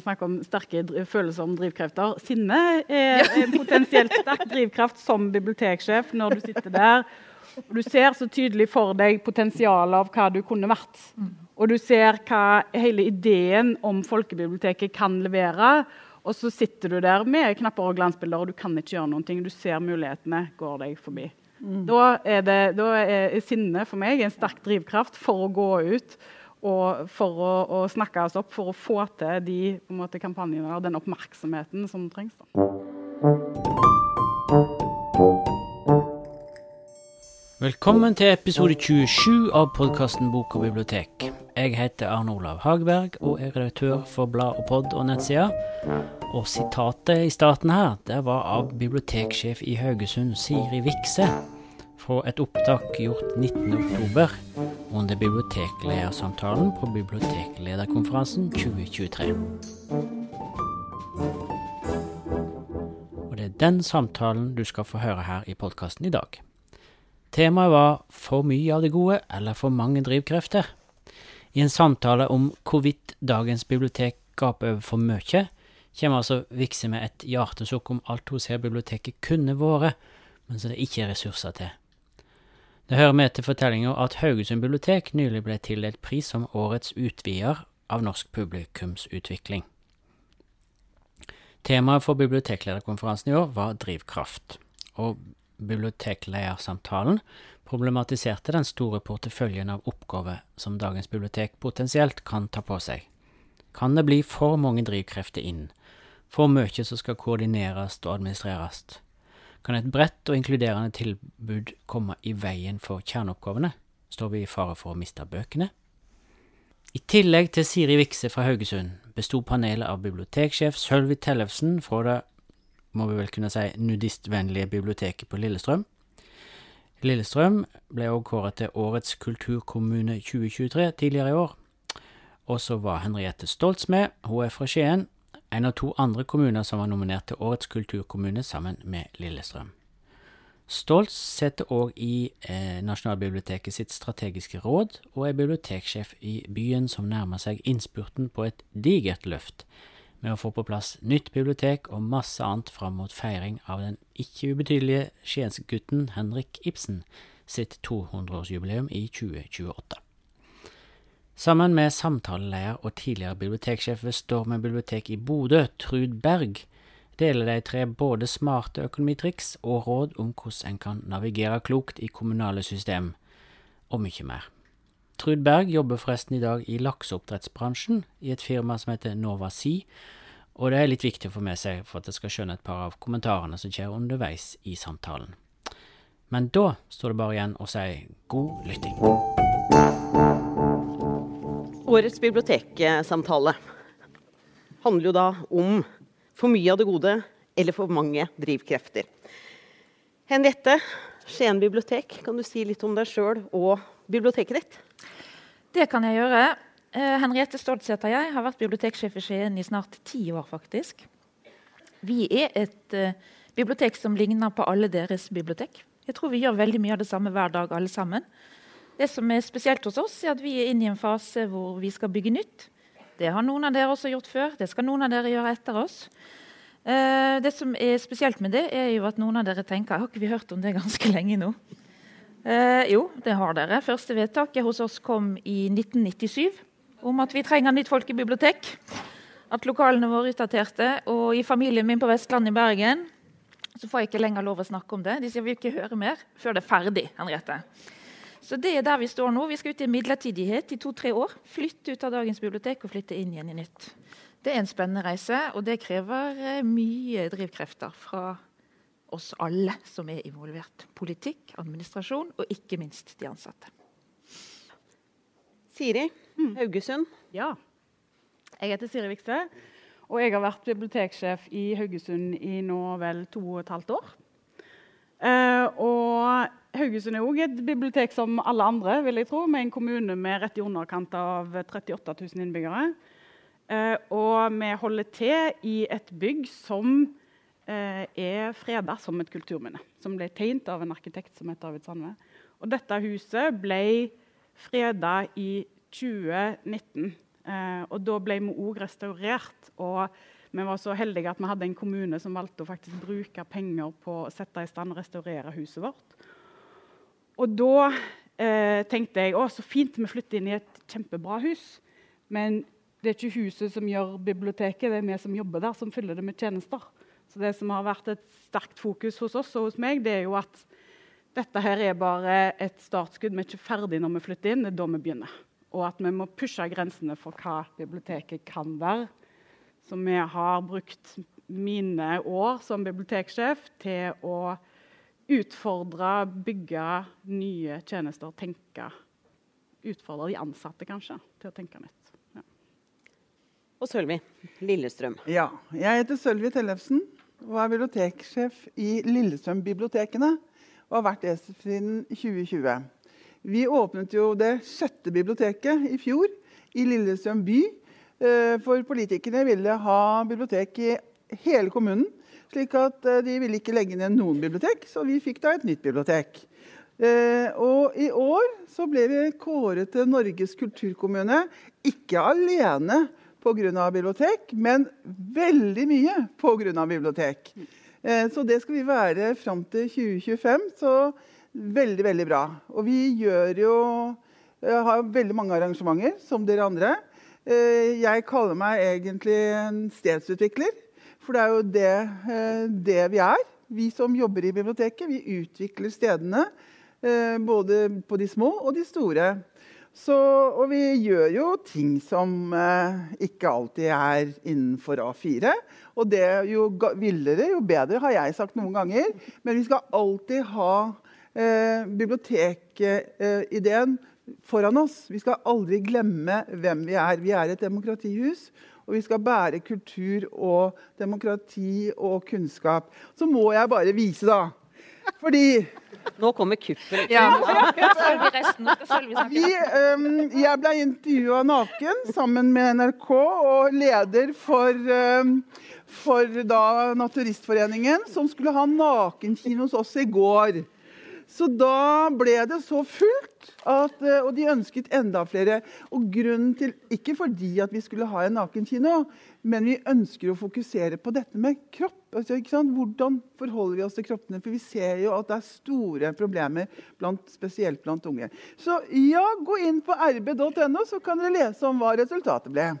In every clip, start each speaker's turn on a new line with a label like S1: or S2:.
S1: vi snakker om sterke følelser om drivkrefter. Sinne er en potensielt sterk drivkraft som biblioteksjef når du sitter der. Og du ser så tydelig for deg potensialet av hva du kunne vært. Og du ser hva hele ideen om folkebiblioteket kan levere. Og så sitter du der med knapper og glansbilder, og du kan ikke gjøre noen ting. Du ser mulighetene går deg forbi. Mm. Da, er det, da er sinne for meg en sterk drivkraft for å gå ut og for å, å, snakke oss opp for å få til de måte, kampanjene og den oppmerksomheten som trengs. Da.
S2: Velkommen til episode 27 av podkasten Bok og bibliotek. Jeg heter Arne Olav Hagberg og er redaktør for blad og pod og nettsida. Og sitatet i starten her, det var av biblioteksjef i Haugesund, Siri Vikse fra et opptak gjort 19.10. under bibliotekledersamtalen på Biblioteklederkonferansen 2023. Og det er den samtalen du skal få høre her i podkasten i dag. Temaet var for mye av det gode eller for mange drivkrefter. I en samtale om hvorvidt dagens bibliotek gaper over for mye, kommer altså Vikse med et hjertesukk om alt hun ser biblioteket kunne vært, men som det ikke er ressurser til. Det hører med til fortellinga at Haugesund bibliotek nylig ble tildelt pris som årets utvider av norsk publikumsutvikling. Temaet for biblioteklederkonferansen i år var drivkraft, og bibliotekledersamtalen problematiserte den store porteføljen av oppgaver som dagens bibliotek potensielt kan ta på seg. Kan det bli for mange drivkrefter inn, for mye som skal koordineres og administreres? Kan et bredt og inkluderende tilbud komme i veien for kjerneoppgavene? Står vi i fare for å miste bøkene? I tillegg til Siri Vikse fra Haugesund besto panelet av biblioteksjef Sølvi Tellefsen fra det må vi vel kunne si nudistvennlige biblioteket på Lillestrøm. Lillestrøm ble også kåret til Årets kulturkommune 2023 tidligere i år. Og så var Henriette Stoltz med, hun er fra Skien, en av to andre kommuner som var nominert til Årets kulturkommune sammen med Lillestrøm. Stoltz sitter òg i eh, Nasjonalbiblioteket sitt strategiske råd, og er biblioteksjef i byen som nærmer seg innspurten på et digert løft, med å få på plass nytt bibliotek og masse annet fram mot feiring av den ikke ubetydelige skiensgutten Henrik Ibsen sitt 200-årsjubileum i 2028. Sammen med samtaleleder og tidligere biblioteksjef ved Stormen bibliotek i Bodø, Trud Berg, deler de tre både smarte økonomitriks og råd om hvordan en kan navigere klokt i kommunale system, og mye mer. Trud Berg jobber forresten i dag i lakseoppdrettsbransjen i et firma som heter Nova Sea, og det er litt viktig å få med seg for at jeg skal skjønne et par av kommentarene som skjer underveis i samtalen. Men da står det bare igjen å si god lytting.
S3: Årets biblioteksamtale handler jo da om for mye av det gode eller for mange drivkrefter. Henriette, Skien bibliotek, kan du si litt om deg sjøl og biblioteket ditt?
S4: Det kan jeg gjøre. Uh, Henriette Stoltsæter jeg. Har vært biblioteksjef i Skien i snart ti år, faktisk. Vi er et uh, bibliotek som ligner på alle deres bibliotek. Jeg tror vi gjør veldig mye av det samme hver dag, alle sammen. Det som er spesielt hos oss, er at vi er inne i en fase hvor vi skal bygge nytt. Det har noen av dere også gjort før. Det skal noen av dere gjøre etter oss. Eh, det som er spesielt med det, er jo at noen av dere tenker har ikke vi hørt om det ganske lenge nå? Eh, jo, det har dere. Første vedtaket hos oss kom i 1997 om at vi trenger nytt folkebibliotek. At lokalene våre er utdaterte. Og i familien min på Vestlandet i Bergen så får jeg ikke lenger lov å snakke om det. De sier vi ikke hører mer før det er ferdig. Henriette. Så det er der vi står nå. Vi skal ut i midlertidighet i to-tre år. Flytte ut av dagens bibliotek og flytte inn igjen i nytt. Det er en spennende reise, og det krever eh, mye drivkrefter fra oss alle som er involvert. Politikk, administrasjon og ikke minst de ansatte.
S3: Siri mm. Haugesund.
S1: Ja. Jeg heter Siri Vikse, og jeg har vært biblioteksjef i Haugesund i nå vel to og et halvt år. Uh, og Haugesund er òg et bibliotek som alle andre, vil jeg tro, med en kommune med rett i underkant av 38 000 innbyggere. Uh, og vi holder til i et bygg som uh, er freda som et kulturminne. Som ble tegnet av en arkitekt som heter David Sandve. Og dette huset ble freda i 2019 Eh, og da ble vi òg restaurert. Og vi var så heldige at vi hadde en kommune som valgte å faktisk bruke penger på å sette i stand og restaurere huset vårt. Og da eh, tenkte jeg å, så fint vi flytter inn i et kjempebra hus. Men det er ikke huset som gjør biblioteket, det er vi som jobber der, som fyller det med tjenester. Så det som har vært et sterkt fokus hos oss og hos meg, det er jo at dette her er bare et startskudd. Vi er ikke ferdig når vi flytter inn, det er da vi begynner. Og at vi må pushe grensene for hva biblioteket kan være. Så vi har brukt mine år som biblioteksjef til å utfordre, bygge nye tjenester, tenke. Utfordre de ansatte, kanskje, til å tenke nytt
S3: og Sølvi Lillestrøm.
S5: Ja, jeg heter Sølvi Tellefsen og er biblioteksjef i Lillestrøm-bibliotekene. Og har vært det siden 2020. Vi åpnet jo det sjette biblioteket i fjor i Lillestrøm by. Eh, for politikerne ville ha bibliotek i hele kommunen. Slik at eh, de ville ikke legge ned noen bibliotek, så vi fikk da et nytt bibliotek. Eh, og i år så ble vi kåret til Norges kulturkommune. Ikke alene pga. bibliotek, men veldig mye pga. bibliotek. Eh, så det skal vi være fram til 2025. Så veldig, veldig bra. Og vi gjør jo har veldig mange arrangementer, som dere andre. Jeg kaller meg egentlig en stedsutvikler, for det er jo det, det vi er. Vi som jobber i biblioteket, vi utvikler stedene. Både på de små og de store. Så, og vi gjør jo ting som eh, ikke alltid er innenfor A4. Og det jo villere, jo bedre, har jeg sagt noen ganger. Men vi skal alltid ha eh, bibliotekideen eh, foran oss. Vi skal aldri glemme hvem vi er. Vi er et demokratihus. Og vi skal bære kultur og demokrati og kunnskap. Så må jeg bare vise, da. Fordi
S3: nå kommer kuppen.
S4: Ja.
S5: Vi, um, jeg ble intervjua naken sammen med NRK og leder for, um, for da Naturistforeningen, som skulle ha nakenkino hos oss i går. Så da ble det så fullt, at, eh, og de ønsket enda flere. Og grunnen til, Ikke fordi at vi skulle ha en nakenkino, men vi ønsker å fokusere på dette med kropp. Altså, Hvordan forholder vi oss til kroppene? For vi ser jo at det er store problemer, blant, spesielt blant unge. Så ja, gå inn på rb.no, så kan dere lese om hva resultatet ble.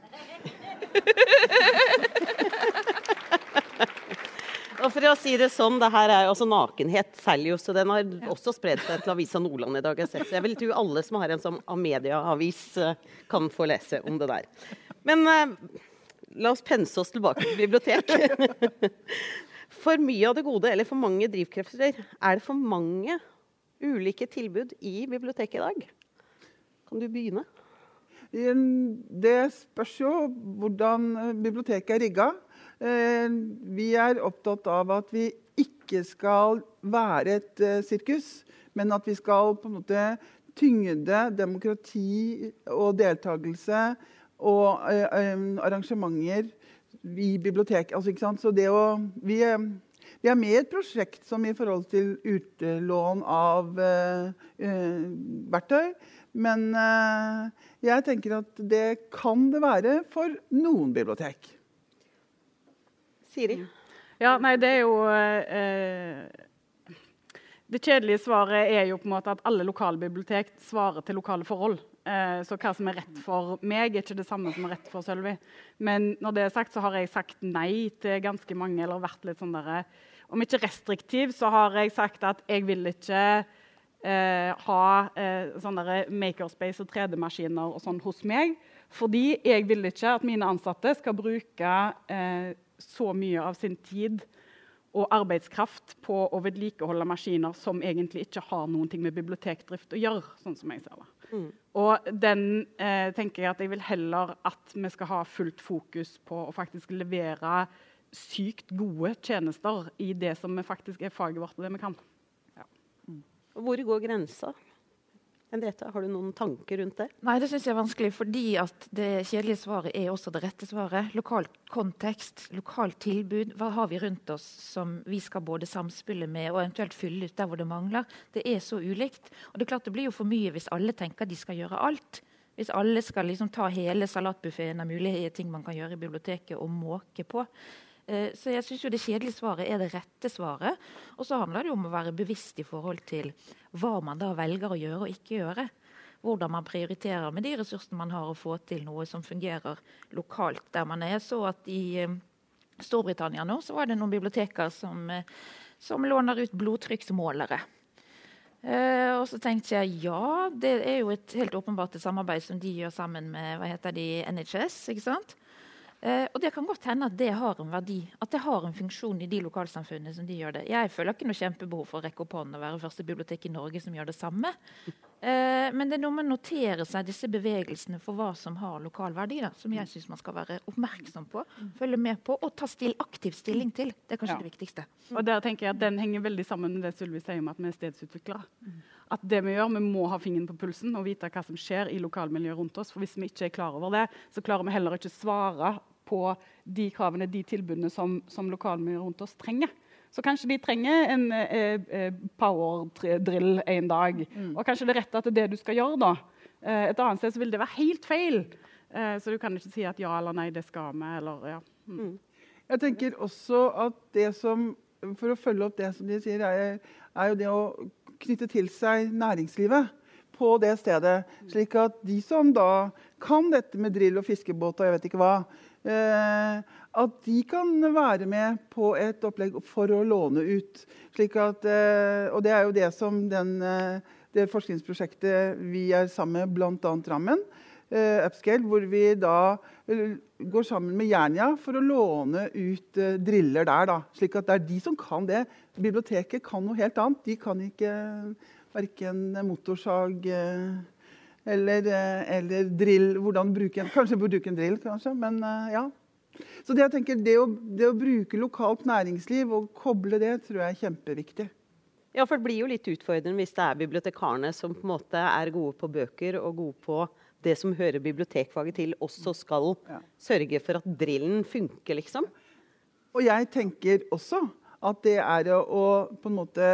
S3: Og for å si det sånn, det her er også nakenhet selger jo, så den har også spredd seg til Avisa Nordland i dag. Så jeg vil tro alle som har en sånn Amedia-avis, eh, kan få lese om det der. Men eh, la oss pense oss tilbake til biblioteket. For mye av det gode, eller for mange drivkrefter, er det for mange ulike tilbud i biblioteket i dag? Kan du begynne?
S5: Det spørs jo hvordan biblioteket er rigga. Eh, vi er opptatt av at vi ikke skal være et eh, sirkus, men at vi skal på en måte tyngde demokrati og deltakelse og eh, arrangementer i biblioteket. Altså, Så det å vi, vi, er med i et prosjekt som i forhold til utlån av uh, verktøy. Men uh, jeg tenker at det kan det være for noen bibliotek.
S3: Siri?
S1: Ja, nei, det er jo eh, Det kjedelige svaret er jo på en måte at alle lokalbibliotek svarer til lokale forhold. Eh, så hva som er rett for meg, er ikke det samme som er rett for Sølvi. Men når det er sagt, så har jeg sagt nei til ganske mange, eller vært litt sånn derre Om ikke restriktiv, så har jeg sagt at jeg vil ikke eh, ha eh, sånne makerspace og 3D-maskiner og sånn hos meg. Fordi jeg vil ikke at mine ansatte skal bruke eh, så mye av sin tid og arbeidskraft på å vedlikeholde maskiner som egentlig ikke har noen ting med bibliotekdrift å gjøre. sånn som jeg ser det. Mm. Og den eh, tenker jeg at jeg vil heller at vi skal ha fullt fokus på å faktisk levere sykt gode tjenester i det som faktisk er faget vårt og det vi kan. Ja.
S3: Mm. Hvor går grensa? Henriette, har du noen tanker rundt det?
S4: Nei, det syns jeg er vanskelig, fordi at det kjedelige svaret er også det rette svaret. Lokal kontekst, lokalt tilbud. Hva har vi rundt oss som vi skal både samspille med og eventuelt fylle ut der hvor det mangler? Det er så ulikt. Og det er klart det blir jo for mye hvis alle tenker de skal gjøre alt. Hvis alle skal liksom ta hele salatbuffeen av mulige ting man kan gjøre i biblioteket, og måke på. Eh, så jeg syns det kjedelige svaret er det rette svaret. Og så handler det jo om å være bevisst i forhold til hva man da velger å gjøre og ikke gjøre. Hvordan man prioriterer med de ressursene man har, å få til noe som fungerer lokalt der man er. Så at i eh, Storbritannia nå så var det noen biblioteker som, eh, som låner ut blodtrykksmålere. Uh, og så tenkte jeg ja, det er jo et helt åpenbart samarbeid som de gjør sammen med hva heter de, NHS. ikke sant? Uh, og det kan godt hende at det har en verdi, at det har en funksjon i de lokalsamfunnene som de gjør det. Jeg føler ikke noe kjempebehov for å rekke opp hånden og være første bibliotek i Norge som gjør det samme. Eh, men det er noe med å notere seg disse bevegelsene for hva som har lokal verdi, da, som jeg syns man skal være oppmerksom på, følge med på og ta still, aktiv stilling til. Det er kanskje
S1: Ja.
S4: det viktigste.
S1: Og der tenker jeg at Den henger veldig sammen med det Sylvi sier om at vi er stedsutviklere. At det Vi gjør, vi må ha fingeren på pulsen og vite hva som skjer i lokalmiljøet rundt oss. for Hvis vi ikke er klar over det, så klarer vi heller ikke svare på de kravene, de tilbudene som, som lokalmiljøet rundt oss trenger. Så kanskje de trenger en eh, eh, power-drill en dag. Og kanskje det er rett at det er det du skal gjøre da. Eh, et annet sted så vil det være helt feil. Eh, så du kan ikke si at ja eller nei, det skal vi. eller ja. Mm.
S5: Jeg tenker også at det som For å følge opp det som de sier, er, er jo det å knytte til seg næringslivet på det stedet. Slik at de som da kan dette med drill og fiskebåt og jeg vet ikke hva, at de kan være med på et opplegg for å låne ut. At, eh, og det er jo det som den, eh, det forskningsprosjektet vi er sammen med bl.a. Drammen, eh, Upscale, hvor vi da eh, går sammen med Jernia for å låne ut eh, driller der. Da. Slik at det er de som kan det. Biblioteket kan noe helt annet. De kan ikke verken motorsag eh, eller, eh, eller drill. Hvordan bruke en, kanskje bruke en drill, kanskje. Men eh, ja. Så det, jeg tenker, det å, det å bruke lokalt næringsliv og koble det, tror jeg er kjempeviktig.
S3: Ja, for det blir jo litt utfordrende hvis det er bibliotekarene som på en måte er gode på bøker og gode på det som hører bibliotekfaget til, også skal sørge for at drillen funker, liksom.
S5: Og jeg tenker også at det er å på en måte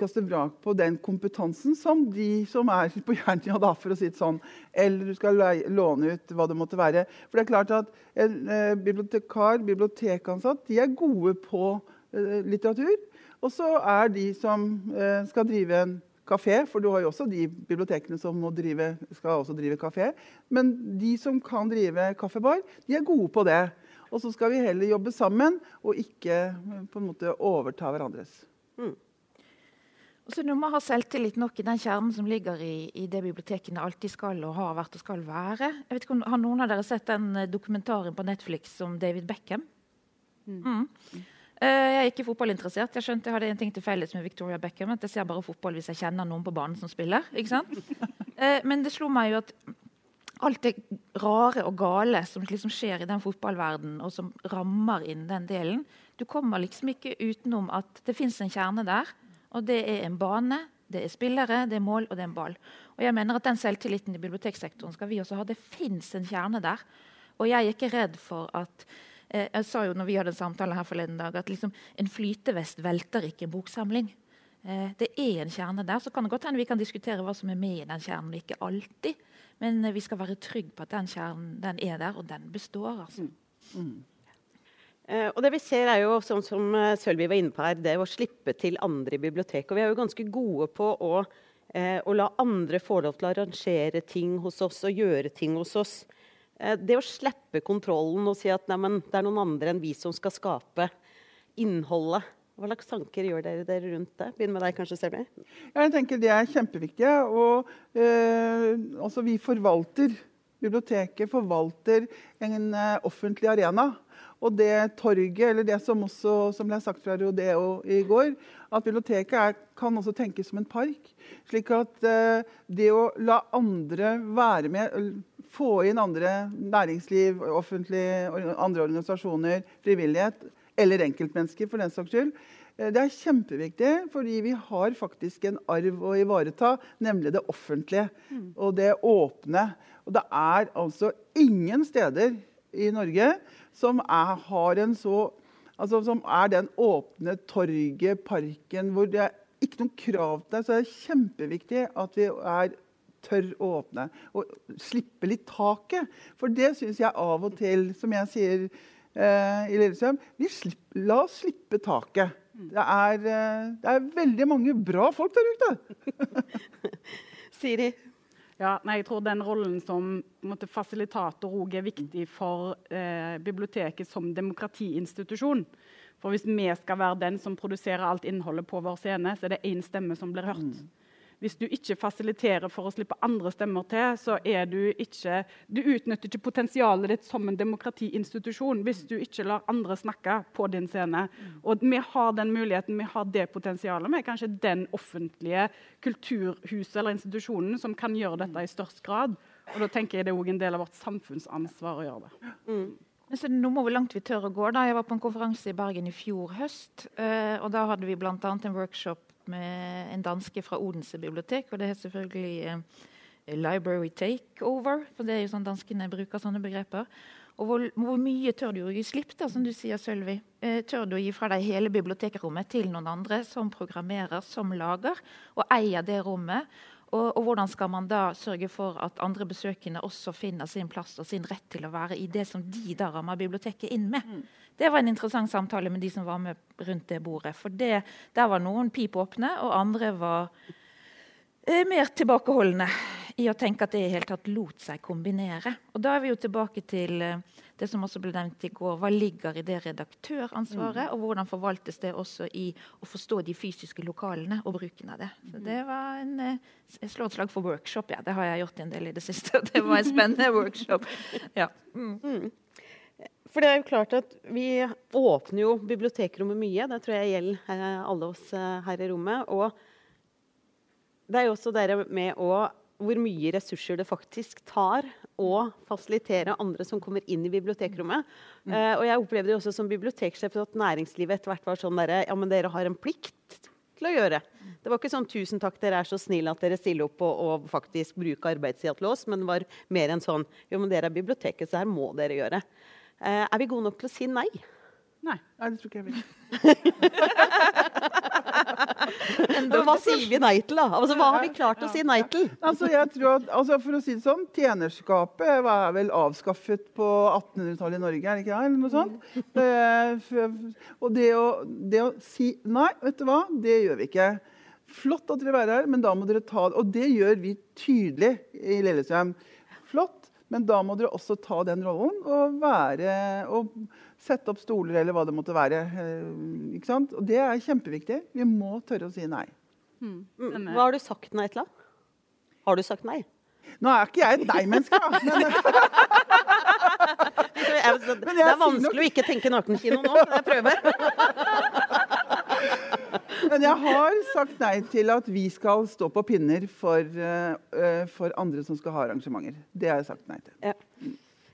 S5: kaste vrak på den kompetansen som de som er på Jernia, da, for å si det sånn. Eller du skal låne ut hva det måtte være. For det er klart at en eh, bibliotekar, bibliotekansatt, de er gode på eh, litteratur. Og så er de som eh, skal drive en kafé, for du har jo også de bibliotekene som drive, skal også drive kafé. Men de som kan drive kaffebar, de er gode på det. Og så skal vi heller jobbe sammen og ikke eh, på en måte overta hverandres.
S4: Og så Du må ha selvtillit nok i den kjernen som ligger i, i det bibliotekene alltid skal og har vært og skal være. Jeg vet ikke om Har noen av dere sett den eh, dokumentaren på Netflix om David Beckham? Mm. Eh, jeg er ikke fotballinteressert. Jeg skjønte jeg hadde en ting til felles med Victoria Beckham. at Jeg ser bare fotball hvis jeg kjenner noen på banen som spiller. Eh, men det slo meg jo at alt det rare og gale som liksom skjer i den fotballverdenen, og som rammer inn den delen Du kommer liksom ikke utenom at det fins en kjerne der. Og det er en bane, det er spillere, det er mål og det er en ball. Og jeg mener at Den selvtilliten i biblioteksektoren skal vi også ha. Det fins en kjerne der. Og jeg er ikke redd for at eh, Jeg sa jo når vi hadde en samtale her forleden dag, at liksom, en flytevest velter ikke en boksamling. Eh, det er en kjerne der. Så kan det godt hende vi kan diskutere hva som er med i den kjernen. Ikke alltid. Men eh, vi skal være trygge på at den kjernen den er der, og den består. altså.
S3: Eh, og det vi ser er jo, sånn som eh, Sølvi var inne på her, det å slippe til andre i biblioteket. Og vi er jo ganske gode på å, eh, å la andre få lov til å arrangere ting hos oss og gjøre ting hos oss. Eh, det å slippe kontrollen og si at nei, det er noen andre enn vi som skal skape innholdet. Hva slags tanker gjør dere dere rundt det? Begynn med deg, kanskje, Selmi.
S5: Ja, Jeg tenker Det er kjempeviktig. Og eh, altså vi forvalter Biblioteket forvalter en eh, offentlig arena. Og det torget, eller det som også som ble sagt fra Rodeo i går, at biblioteket er, kan også tenkes som en park. Slik at eh, det å la andre være med, få inn andre næringsliv, offentlige, andre organisasjoner, frivillighet, eller enkeltmennesker for den saks skyld, Eh, Det er kjempeviktig, fordi vi har faktisk en arv å ivareta, nemlig det offentlige og det åpne. Og det er altså ingen steder i Norge som er, har en så altså som er den åpne torget, parken, hvor det er ikke noen krav til det. Så det er kjempeviktig at vi er tør å åpne. Og slippe litt taket. For det syns jeg av og til, som jeg sier eh, i Lillestrøm slipp, La oss slippe taket. Det er, eh, det er, veldig mange bra folk der ute.
S3: Siri?
S1: Ja, nei, jeg tror den rollen som måtte, fasilitator òg er viktig for eh, biblioteket som demokratiinstitusjon. For hvis vi skal være den som produserer alt innholdet på vår scene, så er det én stemme som blir hørt. Mm. Hvis du ikke fasiliterer for å slippe andre stemmer til, så er du ikke Du utnytter ikke potensialet ditt som en demokratiinstitusjon hvis du ikke lar andre snakke på din scene. Og vi har den muligheten, vi har det potensialet. Vi er kanskje den offentlige kulturhuset eller institusjonen som kan gjøre dette i størst grad. Og da tenker jeg det er òg en del av vårt samfunnsansvar å gjøre det. Mm.
S4: Så nå må vi langt vi tør å gå. da. Jeg var på en konferanse i Bergen i fjor høst. Uh, og Da hadde vi bl.a. en workshop med en danske fra Odense bibliotek. Og det er selvfølgelig eh, Library Takeover, for det er jo sånn danskene bruker sånne begreper. Og hvor, hvor, mye tør du å gi slipp, da, som du sier, Sølvi? Eh, tør du å gi fra deg hele bibliotekrommet til noen andre som programmerer, som lager, og eier det rommet? Og, og, hvordan skal man da sørge for at andre besøkende også finner sin plass og sin rett til å være i det som de da rammer biblioteket inn med? Mm. Det var en interessant samtale med de som var med rundt det bordet. For det, der var noen pip åpne, og andre var eh, mer tilbakeholdne i å tenke at det i hele tatt lot seg kombinere. Og da er vi jo tilbake til eh, det som også ble nevnt i går, hva ligger i det redaktøransvaret, mm. og hvordan forvaltes det også i å forstå de fysiske lokalene og bruken av det. Så det var en, eh, Jeg slår et slag for workshop, ja. Det har jeg gjort en del i det siste. Det var en spennende workshop. Ja. Mm. Mm.
S3: For det er jo klart at Vi åpner jo bibliotekrommet mye. Det tror jeg gjelder eh, alle oss eh, her i rommet. Og det er jo også det med å hvor mye ressurser det faktisk tar å fasilitere andre som kommer inn i bibliotekrommet. Mm. Uh, og jeg opplevde jo også som biblioteksjef at næringslivet etter hvert var sånn derre Ja, men dere har en plikt til å gjøre. Det var ikke sånn 'tusen takk, dere er så snille at dere stiller opp og, og faktisk bruker arbeidstida til oss', men det var mer enn sånn 'jo, men dere er biblioteket, så her må dere gjøre'. Uh, er vi gode nok til å si nei?
S5: Nei. Nei, det tror ikke jeg vil.
S3: Men hva sier vi nei til, da? Altså, hva har vi klart å si nei til?
S5: Altså, jeg tror at, altså, for å si det sånn, Tjenerskapet er vel avskaffet på 1800-tallet i Norge, er det ikke det? Eller noe sånt? Det, og det å, det å, si nei, vet du hva, det gjør vi ikke. Flott at dere er her, men da må dere ta det. Og det gjør vi tydelig i Lillestrøm. Flott, men da må dere også ta den rollen og være og Sette opp stoler eller hva det måtte være. Eh, ikke sant? Og det er kjempeviktig. Vi må tørre å si nei.
S3: Mm. Hva har du sagt nei til, da? Har du sagt nei?
S5: Nå er ikke jeg et nei-menneske, da. Men,
S3: det er vanskelig å ikke tenke nakenkino nå. Jeg prøver.
S5: Men jeg har sagt nei til at vi skal stå på pinner for, uh, for andre som skal ha arrangementer. Det har jeg sagt nei til. Ja.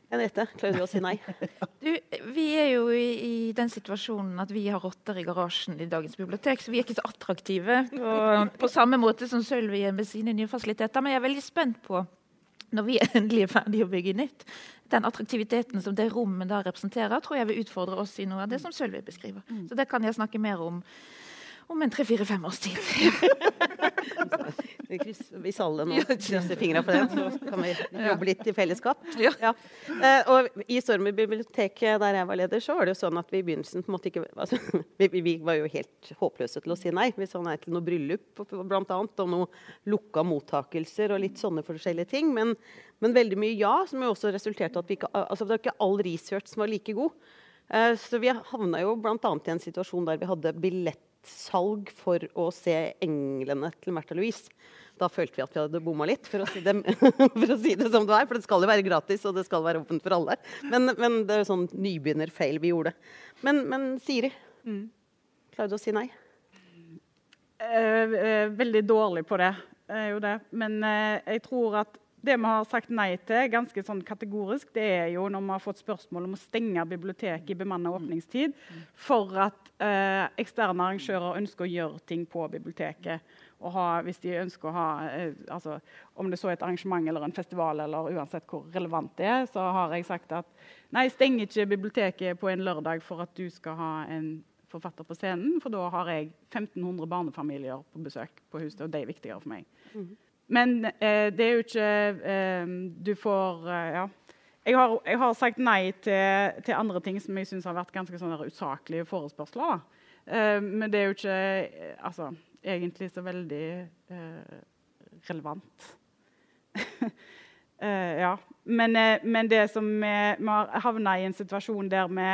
S3: Henriette, klarer du å si nei?
S4: Du, vi er jo i, i, den situasjonen at vi har rotter i garasjen i dagens bibliotek, så vi er ikke så attraktive på, på samme måte som Sølvi er med sine nye fasiliteter. Men jeg er veldig spent på, når vi endelig er ferdig å bygge nytt, den attraktiviteten som det rommet da representerer, tror jeg vil utfordre oss i noe av det som Sølvi beskriver. Mm. Så det kan jeg snakke mer om om en tre-fire-fem års tid.
S3: Hvis alle nå krysser fingra for det, så kan vi jobbe litt i fellesskap. Ja. Ja. Eh, og I Stormy bibliotek, der jeg var leder, så var det jo sånn at vi i begynnelsen på en måte ikke altså, vi, vi, var jo helt håpløse til å si nei. Vi sa nei til noe bryllup blant annet, og noe lukka mottakelser og litt sånne forskjellige ting. Men, men veldig mye ja, som jo også resulterte at vi ikke altså Det var ikke all research som var like god. Eh, så vi havna jo bl.a. i en situasjon der vi hadde billett salg for å se 'Englene' til Märtha Louise. Da følte vi at vi hadde bomma litt, for å, si det, for å si det som det er. For det skal jo være gratis, og det skal være åpent for alle. Men, men det er sånn nybegynnerfeil vi gjorde. Men, men Siri, mm. klarer du å si nei?
S1: Eh, eh, veldig dårlig på det. Er jo det. Men eh, jeg tror at det vi har sagt nei til ganske sånn kategorisk, det er jo når vi har fått spørsmål om å stenge biblioteket i bemannet åpningstid for at eh, eksterne arrangører ønsker å gjøre ting på biblioteket. og Ha, hvis de ønsker å ha eh, altså, Om det så er et arrangement eller en festival, eller uansett hvor relevant det er, så har jeg sagt at nei, steng ikke biblioteket på en lørdag for at du skal ha en forfatter på scenen, for da har jeg 1500 barnefamilier på besøk på huset, og det er viktigere for meg. Mm. Men eh, det er jo ikke eh, Du får eh, Ja. Jeg har, jeg har, sagt nei til, til, andre ting som jeg syns har vært ganske sånn usaklige forespørsler. Eh, men det er jo ikke eh, altså, egentlig så veldig eh, relevant. ja. Men, men, det som vi, vi har havna i en situasjon der vi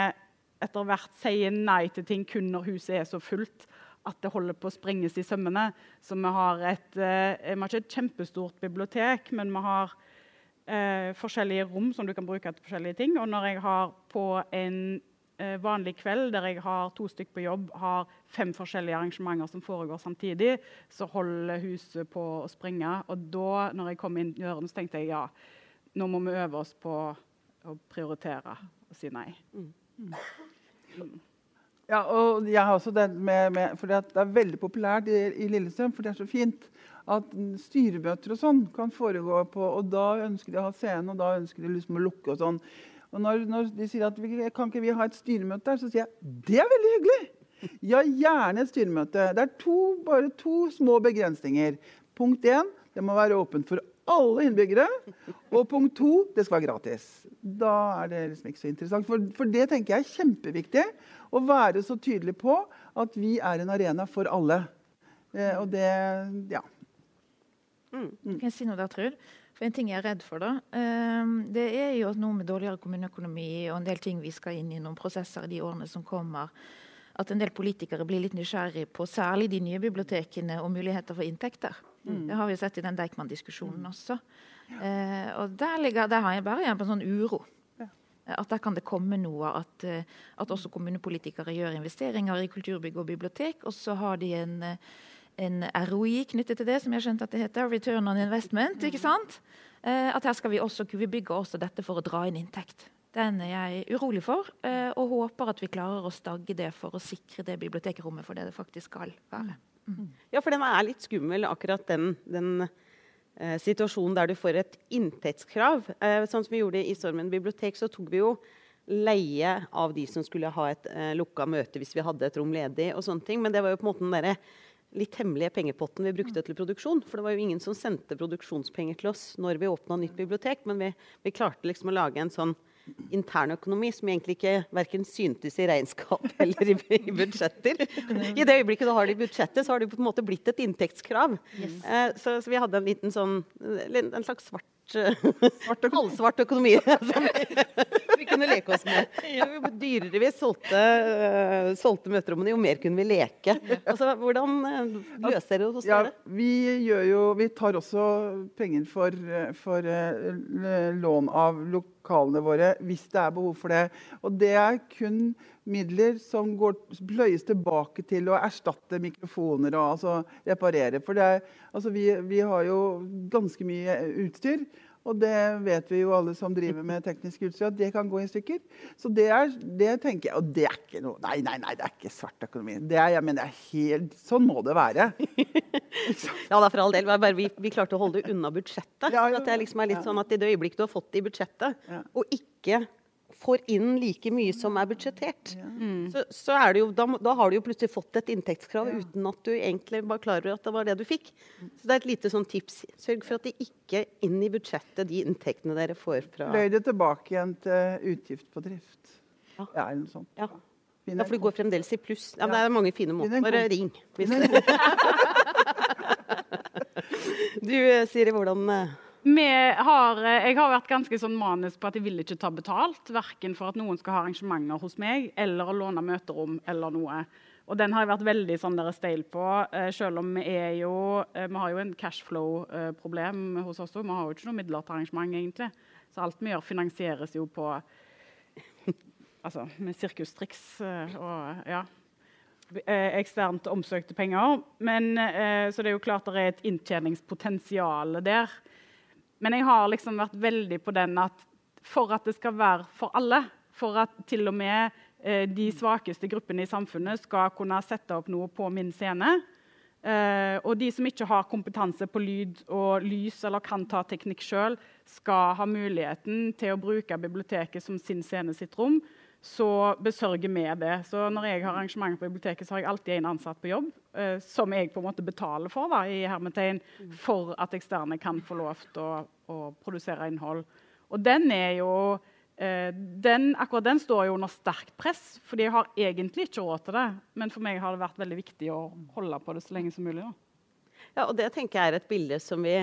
S1: etter hvert sier nei til ting kun når huset er så fullt at det holder på å sprenges i sømmene. Så vi har, et, eh, vi har ikke et kjempestort bibliotek, men vi har eh, forskjellige rom som du kan bruke til forskjellige ting. Og når jeg har på en eh, vanlig kveld der jeg har to stykker på jobb, har fem forskjellige arrangementer som foregår samtidig, så holder huset på å sprenge. Og da når jeg kom inn døren, så tenkte jeg ja, nå må vi øve oss på å prioritere og si nei. Mm.
S5: Mm. Ja, og jeg har også den med, med for Det er veldig populært i, i, Lillestrøm, for det er så fint at styremøter og sånn kan foregå på Og da ønsker de å ha scenen, og da ønsker de liksom å lukke og sånn. Og når, når de sier at vi, kan ikke vi ha et styremøte der, så sier jeg det er veldig hyggelig! Ja, gjerne et styremøte. Det er to, bare to små begrensninger. Punkt én det må være åpent for alle innbyggere. Og punkt to det skal være gratis. Da er det liksom ikke så interessant. For, for, det tenker jeg er kjempeviktig. Å være så tydelig på at vi er en arena for alle. Eh, og det ja.
S4: Mm. Kan jeg si noe der, Trud? For En ting jeg er redd for, da, um, det er jo noe med dårligere kommuneøkonomi og en del ting vi skal inn i noen prosesser i de årene som kommer. At en del politikere blir litt nysgjerrig på særlig de nye bibliotekene og muligheter for inntekter. Mm. Det har vi sett i den Deichman-diskusjonen mm. også. Eh, og der, ligger, der har jeg bare igjen på en sånn uro. Ja. At der kan det komme noe. At, eh, at, også kommunepolitikere gjør investeringer i kulturbygg og bibliotek. Og så har de en, eh, en ROI knyttet til det, som jeg har skjønt at det heter. Return on investment. ikke mm. sant? Eh, at her skal vi også, vi bygge også dette for å dra inn inntekt. Den er jeg urolig for, eh, og håper at vi klarer å stagge det for å sikre det bibliotekrommet for det det faktisk skal være.
S3: Mm. Ja, for den er litt skummel, akkurat den, den eh, situasjonen der du får et inntektskrav. Eh, sånn som vi gjorde i Stormen bibliotek, så tok vi jo leie av de som skulle ha et eh, lukka møte hvis vi hadde et rom ledig. og sånne ting, Men det var jo på en måte den der litt hemmelige pengepotten vi brukte til produksjon. For det var jo ingen som sendte produksjonspenger til oss når vi åpna nytt bibliotek. Men vi, vi klarte liksom å lage en sånn internøkonomi som egentlig ikke verken syntes i regnskap eller i, i, budsjetter. I det øyeblikket du har det i budsjettet, så har det på en måte blitt et inntektskrav. Yes. Eh, så, så, vi hadde en liten sånn en slags svart Svart halvsvart økonomi som vi kunne leke oss med. Jo dyrere vi solgte, uh, solgte møterommene, jo mer kunne vi leke. Altså, hvordan uh, løser dere det hos dere?
S5: Ja, vi, jo, vi, tar også penger for, for uh, lån av lokalene våre hvis det er behov for det. Og det er kun midler som går, pløyes tilbake til å erstatte mikrofoner og altså, reparere. For er, altså, vi, vi, har jo ganske mye utstyr. Og det vet vi jo alle som driver med teknisk utstyr, at det kan gå i stykker. Så det, er, det tenker jeg, Og det er ikke noe Nei, nei, nei, det er ikke svart økonomi. Det er, jeg mener, helt, sånn må det være.
S3: ja, da for all del. Bare vi, vi, klarte å holde det unna budsjettet. Ja, jo, at det liksom er litt sånn at I det øyeblikket du har fått det i budsjettet, og ikke får inn like mye som er budsjettert, mm. så, så jo, da, da, har du jo plutselig fått et inntektskrav ja. uten at du egentlig var klar over at det var det du fikk. Så det er et lite sånn tips. Sørg for at de ikke inn i budsjettet de inntektene dere får fra
S5: Løy det tilbake igjen til utgift på drift.
S3: Ja, ja noe sånt. Ja. ja, for du går fremdeles i pluss. Ja, men Det er mange fine måter. Bare ring. Hvis du, eh, Siri, hvordan eh,
S1: har, eh, jeg har vært ganske sånn manisk på at jeg vil ikke ta betalt. Verken for at noen skal ha arrangementer hos meg, eller å låne møterom eller noe. Og den har jeg vært veldig sånn steil på, eh, selv om vi er jo eh, Vi har jo en cashflow-problem hos oss òg. Vi har jo ikke noe midler til arrangement, egentlig. Så alt vi gjør, finansieres jo på Altså med sirkustriks og ja eksternt omsøkte penger. Men, så det er jo klart det er et inntjeningspotensial der. Men jeg har liksom vært veldig på den at for at det skal være for alle, for at til og med eh, de svakeste gruppene i samfunnet skal kunne sette opp noe på min scene, eh, og de som ikke har kompetanse på lyd og lys eller kan ta teknikk sjøl, skal ha muligheten til å bruke biblioteket som sin scene sitt rom, så besørger vi det. Så når jeg har arrangementer på biblioteket, så har jeg alltid en ansatt på jobb eh, som jeg på en måte betaler for da, i hermetegn, for at eksterne kan få lov til å, å produsere innhold. Og den er jo eh, den, akkurat den står jo under sterkt press, for jeg har egentlig ikke råd til det. Men for meg har det vært veldig viktig å holde på det så lenge som mulig. Da.
S3: Ja, og Det tenker jeg er et bilde som vi,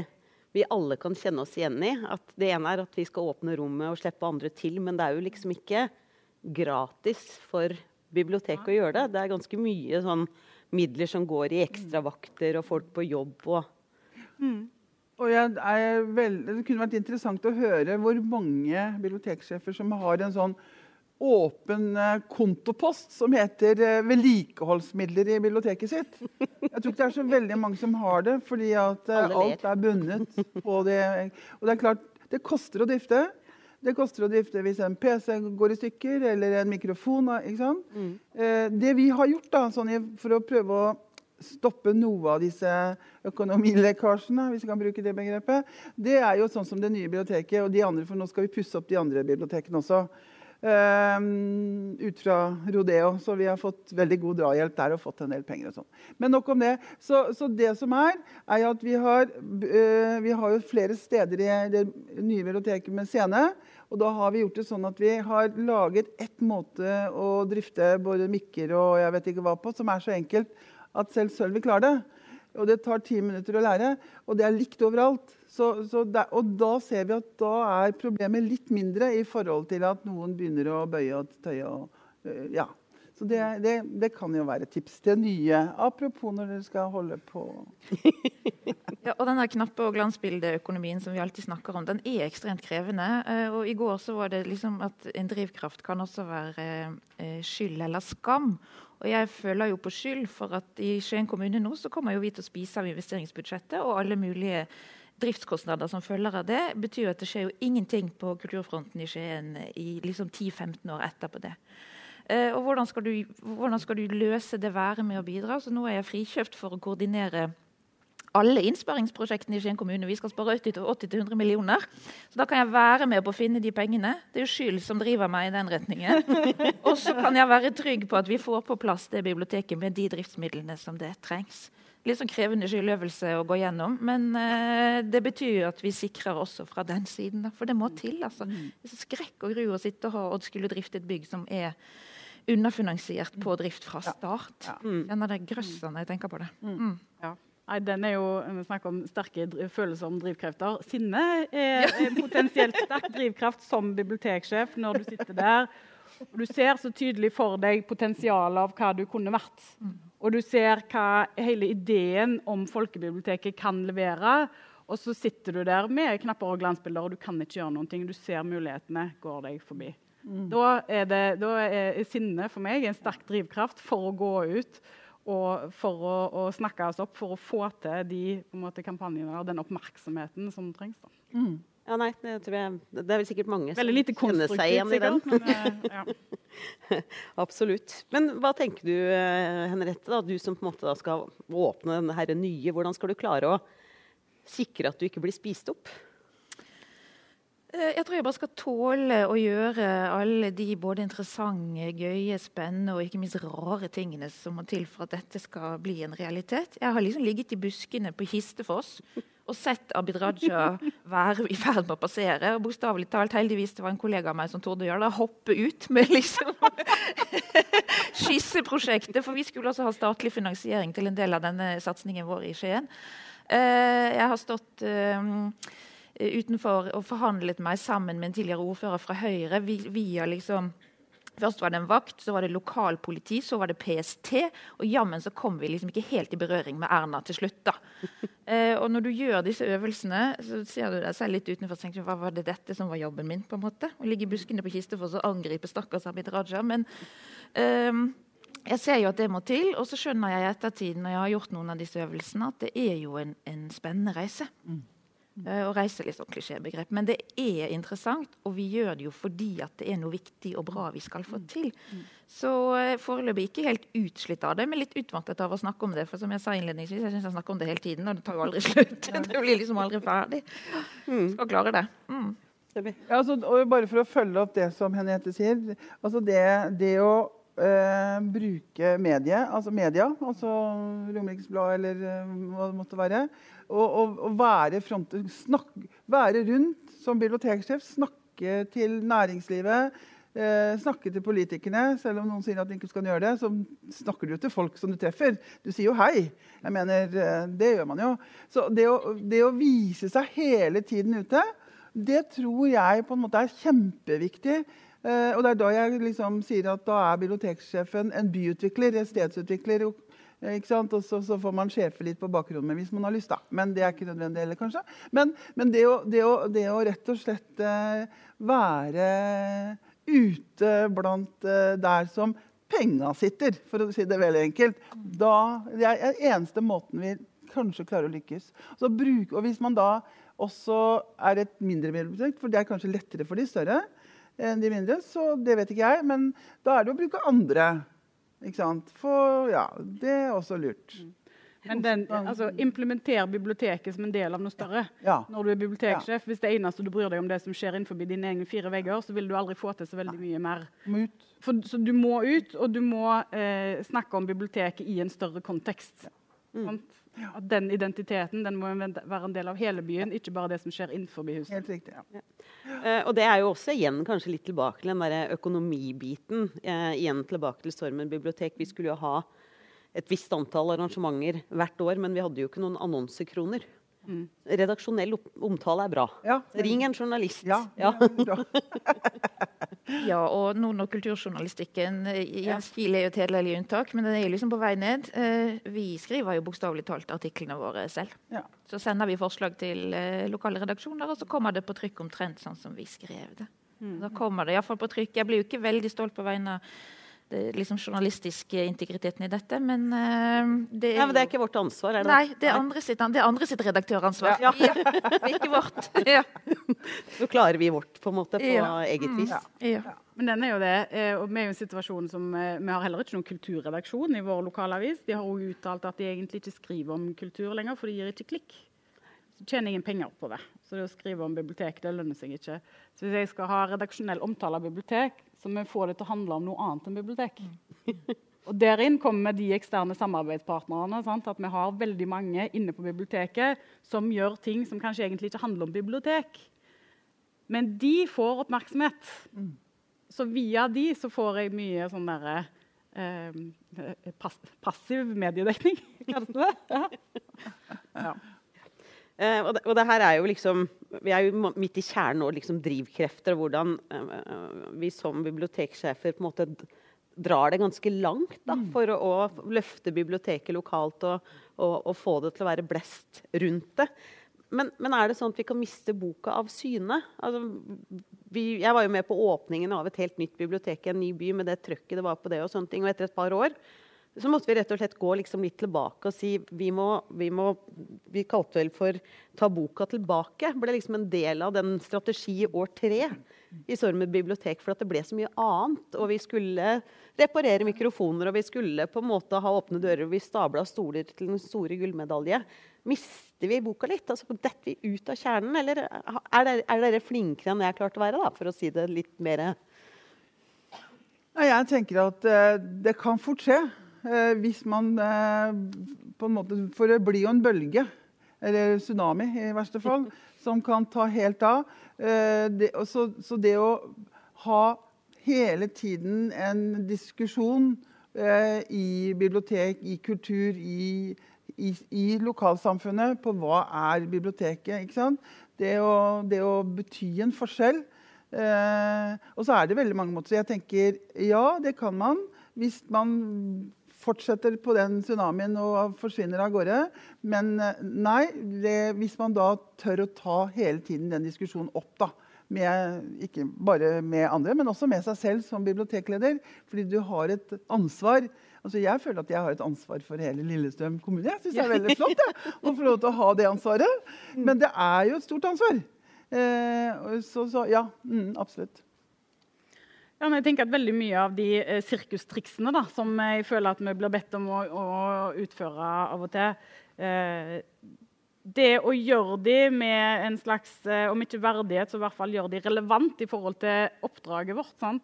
S3: vi alle kan kjenne oss igjen i. At det ene er at vi skal åpne rommet og slippe andre til, men det er jo liksom ikke gratis for biblioteket å gjøre det. Det er ganske mye sånn midler som går i ekstravakter og folk på jobb og
S5: mm. Og vel, det kunne vært interessant å høre hvor mange biblioteksjefer som har en sånn åpen eh, kontopost som heter eh, vedlikeholdsmidler i biblioteket sitt. Jeg tror ikke det er så veldig mange som har det, fordi at eh, alt er bundet på det. Og det er klart, det koster å drifte. Det koster å drifte hvis en PC går i stykker, eller en mikrofon. Mm. Eh, det vi har gjort da, sånn for å prøve å stoppe noe av disse økonomilekkasjene, hvis vi kan bruke det begrepet, det er jo sånn som det nye biblioteket og de andre, for nå skal vi pusse opp de andre bibliotekene også. Um, ut fra Rodeo. Så vi har fått veldig god drahjelp der og fått en del penger. og sånn. Men nok om det. Så, så, det som er, er at vi har, uh, vi har jo flere steder i det nye biblioteket med scene. Og da har vi gjort det sånn at vi har laget ett måte å drifte både mikker og jeg vet ikke hva på, som er så enkelt at selv Sølvi klarer det. Og det tar ti minutter å lære, og det er likt overalt. Så, så der, og da ser vi at da er problemet litt mindre i forhold til at noen begynner å bøye og tøye. Og, øh, ja. Så det, det, det, kan jo være tips til nye. Apropos når dere skal holde på.
S4: ja, og den knappe og glansbildeøkonomien som vi alltid snakker om, den er ekstremt krevende. Øh, og I går så var det liksom at en drivkraft kan også være øh, skyld eller skam. Og jeg føler jo på skyld for at i Skien kommune nå så kommer jo vi til å spise av investeringsbudsjettet og alle mulige driftskostnader som følger av det, betyr at det skjer jo ingenting på kulturfronten i Skien i liksom 10-15 år etterpå det. Eh, og hvordan skal, du, hvordan skal, du, løse det været med å bidra? Så nå er jeg frikjøpt for å koordinere alle innsparingsprosjektene i Skien kommune. Vi skal spare 80-100 millioner. Så da kan jeg være med på å finne de pengene. Det er jo skyld som driver meg i den retningen. Og så kan jeg være trygg på at vi får på plass det biblioteket med de driftsmidlene som det trengs litt sånn krevende skyldøvelse å gå gjennom. Men uh, det betyr at vi sikrer også fra den siden. Da. For det må til. altså. Mm. Det er så skrekk og gru å sitte og, og skulle drifte et bygg som er underfinansiert på drift fra start. Ja. Ja. Mm. Kjenner det grøsser når jeg tenker på det. Mm. mm.
S1: Ja. Nei, den er jo, Vi snakker om sterke følelser om drivkrefter. Sinne er, er potensielt sterk drivkraft som biblioteksjef når du sitter der og du ser så tydelig for deg potensialet av hva du kunne vært. Mm. Og du ser hva hele ideen om folkebiblioteket kan levere. Og så sitter du der med knapper og glansbilder, og du kan ikke gjøre noen ting. Du ser mulighetene går deg forbi. Mm. Da, er det, da er sinne for meg en sterk drivkraft for å gå ut og for å, å snakke oss opp, for å få til de måte, kampanjene og den oppmerksomheten som trengs.
S3: Mm. Ja, nei, det, tror jeg, det er vel sikkert mange som kjenner seg igjen i den. Men, eh, ja. Absolutt. Men hva tenker du, eh, Henriette, da, du som på en måte skal åpne denne nye. Hvordan skal du klare å sikre at du ikke blir spist opp?
S4: Eh, jeg tror jeg bare skal tåle å gjøre alle de både interessante, gøye, spennende og ikke minst rare tingene som må til for at dette skal bli en realitet. Jeg har liksom ligget i buskene på Kistefoss og sett Abid Raja være i ferd med å passere. og Bokstavelig talt, heldigvis det var en kollega av meg som torde å gjøre det. Hoppe ut med liksom skisseprosjektet. For vi skulle også ha statlig finansiering til en del av denne satsingen vår i Skien. Eh, jeg har stått Eh, utenfor og forhandlet meg sammen med en tidligere ordfører fra Høyre via liksom Først var det en vakt, så var det lokalpoliti, så var det PST. Og jammen så kom vi liksom ikke helt i berøring med Erna til slutt. da. Eh, og når du gjør disse øvelsene, så ser du deg selv litt utenfor og tenker hva var det dette som var jobben min? på en måte? Å ligge i buskene på Kistefoss og angripe stakkars Abid Raja. Men eh, jeg ser jo at det må til, og så skjønner jeg i ettertid når jeg har gjort noen av disse øvelsene, at det er jo en, en spennende reise. Mm. Uh, og reise litt sånn klisjébegrep. Men det er interessant, og vi gjør det jo fordi at det er noe viktig og bra vi skal få til. Så uh, foreløpig ikke helt utslitt av det, men litt utmattet av å snakke om det. For som jeg sa innledningsvis, jeg syns jeg snakker om det hele tiden, og det tar jo aldri slutt. det blir liksom aldri ferdig. Skal klare det. Mm.
S5: Ja, altså, og bare for å følge opp det som Henriette sier. altså Det, det å eh, bruke medie, altså media, altså Romerikes Blad eller eh, hva det måtte være, og, og, og være, front, snakk, være rundt som biblioteksjef, snakke til næringslivet, eh, snakke til politikerne. Selv om noen sier at de ikke skal gjøre det, så snakker du til folk som du treffer. Du sier jo hei. Jeg mener, eh, Det gjør man jo. Så det å, det å vise seg hele tiden ute det tror jeg på en måte er kjempeviktig. Eh, og det er da jeg liksom sier at da er biblioteksjefen en byutvikler, en stedsutvikler. Og så, så får man sjefe litt på bakrommet hvis man har lyst. da. Men det er ikke nødvendig heller, kanskje. Men, men det, å, det, å, det, å, rett og slett eh, være ute blant eh, der som penga sitter, for å si det veldig enkelt, da, det er den eneste måten vi kanskje klarer å lykkes. Bruk, og hvis man da også er et mindre bibliotek, for det er kanskje lettere for de større enn de mindre, så det vet ikke jeg, men da er det å bruke andre. Ikke sant? For ja, det er også lurt.
S1: Men den, altså, implementer biblioteket som en del av noe større.
S5: Ja.
S1: Når du er biblioteksjef, Hvis det eneste du bryr deg om det som skjer innenfor dine egne fire vegger, så vil du aldri få til så veldig mye mer. For, så du må ut, og du må eh, snakke om biblioteket i en større kontekst. Sant? At den identiteten den må være en del av hele byen, ikke bare det som skjer innenfor huset.
S5: Helt riktig. ja.
S3: Eh, og det er jo også igjen kanskje litt tilbake til den der økonomibiten. Uh, igjen tilbake til Stormen bibliotek. Vi skulle jo ha et visst antall arrangementer hvert år, men vi hadde jo ikke noen annonsekroner. Redaksjonell omtale er bra.
S5: Ja.
S3: Ring en journalist.
S5: Ja,
S3: Ja.
S4: Ja, og nå når kulturjournalistikken eh, Jens Kiel er jo et hederlig unntak, men den er jo liksom på vei ned. Eh, vi skriver jo bokstavelig talt artiklene våre selv.
S5: Ja.
S4: Så sender vi forslag til eh, lokale redaksjoner, og så kommer det på trykk omtrent sånn som vi skrev det. Da kommer det iallfall på trykk. Jeg blir jo ikke veldig stolt på vegne av liksom journalistiske integriteten i dette, men eh, det er
S3: Ja, men det er ikke vårt ansvar, er det
S4: Nei, det er andre sitt, det er andre sitt redaktøransvar.
S3: Ja.
S4: ikke vårt. Ja.
S3: Så klarer vi vårt på en måte på
S4: Ja.
S3: eget vis.
S4: Ja.
S1: Men den er jo det, eh, og vi er jo en situasjon som eh, Vi har heller ikke noen kulturredaksjon i vår lokalavis. De har òg uttalt at de egentlig ikke skriver om kultur lenger, for de gir ikke klikk. Så tjener ingen penger på det. Så det å skrive om bibliotek det lønner seg ikke. Så hvis jeg skal ha redaksjonell omtale av bibliotek, så må jeg få det til å handle om noe annet enn bibliotek. Og Derin kommer de eksterne samarbeidspartnerne. Sant? At vi har veldig mange inne på biblioteket som gjør ting som kanskje egentlig ikke handler om bibliotek. Men de får oppmerksomhet. Så via de så får jeg mye sånn derre eh, pass, passiv mediedekning. Kalles det det? Ja.
S3: Eh, og, det, og det her er jo liksom Vi er jo midt i kjernen og liksom drivkrefter, og hvordan eh, eh, vi som biblioteksjefer på en måte drar det ganske langt da, for å, å løfte biblioteket lokalt og, og, og få det til å være blest rundt det. Men, men er det sånn at vi kan miste boka av syne? Altså, vi, jeg var jo med på åpningen av et helt nytt bibliotek i en ny by med det trøkket det var på det. Og sånne ting, og etter et par år så måtte vi rett og slett gå liksom litt tilbake og si vi må, vi må Vi kalte vel for 'ta boka tilbake'. ble liksom en del av den strategi år tre i Sormed bibliotek. For at det ble så mye annet. Og vi skulle reparere mikrofoner, og vi skulle på en måte ha åpne dører. Og vi stabla stoler til den store gullmedalje. Mister vi boka litt? Altså, Detter vi ut av kjernen? Eller er dere, er dere flinkere enn jeg klarte å være, da, for å si det litt mer
S5: Jeg tenker at eh, det kan fort skje. Eh, hvis man eh, på en måte For det blir jo en bølge, eller tsunami i verste fall, som kan ta helt av. Eh, det, og så, så det å ha hele tiden en diskusjon eh, i bibliotek, i kultur, i, i, i lokalsamfunnet på hva er biblioteket. ikke sant? Det å, det å bety en forskjell. Eh, og så er det veldig mange måter. Så jeg tenker ja, det kan man. Hvis man fortsetter på den tsunamien og forsvinner av gårde. Men eh, nei, det, hvis man da tør å ta hele tiden den diskusjonen opp, da. Med, ikke bare med andre, men også med seg selv som bibliotekleder. Fordi du har et ansvar. Altså Jeg føler at jeg har et ansvar for hele Lillestrøm kommune. Jeg synes det er veldig flott jeg, å få lov til å ha det ansvaret. Men det er jo et stort ansvar. Eh, så, så ja, mm, absolutt.
S1: Ja, men jeg tenker at Veldig mye av de eh, sirkustriksene da, som jeg føler at vi blir bedt om å, å utføre av og til, eh, det å gjøre de med en slags, eh, om ikke verdighet, så i hvert fall gjøre de relevant i forhold til oppdraget vårt. sant?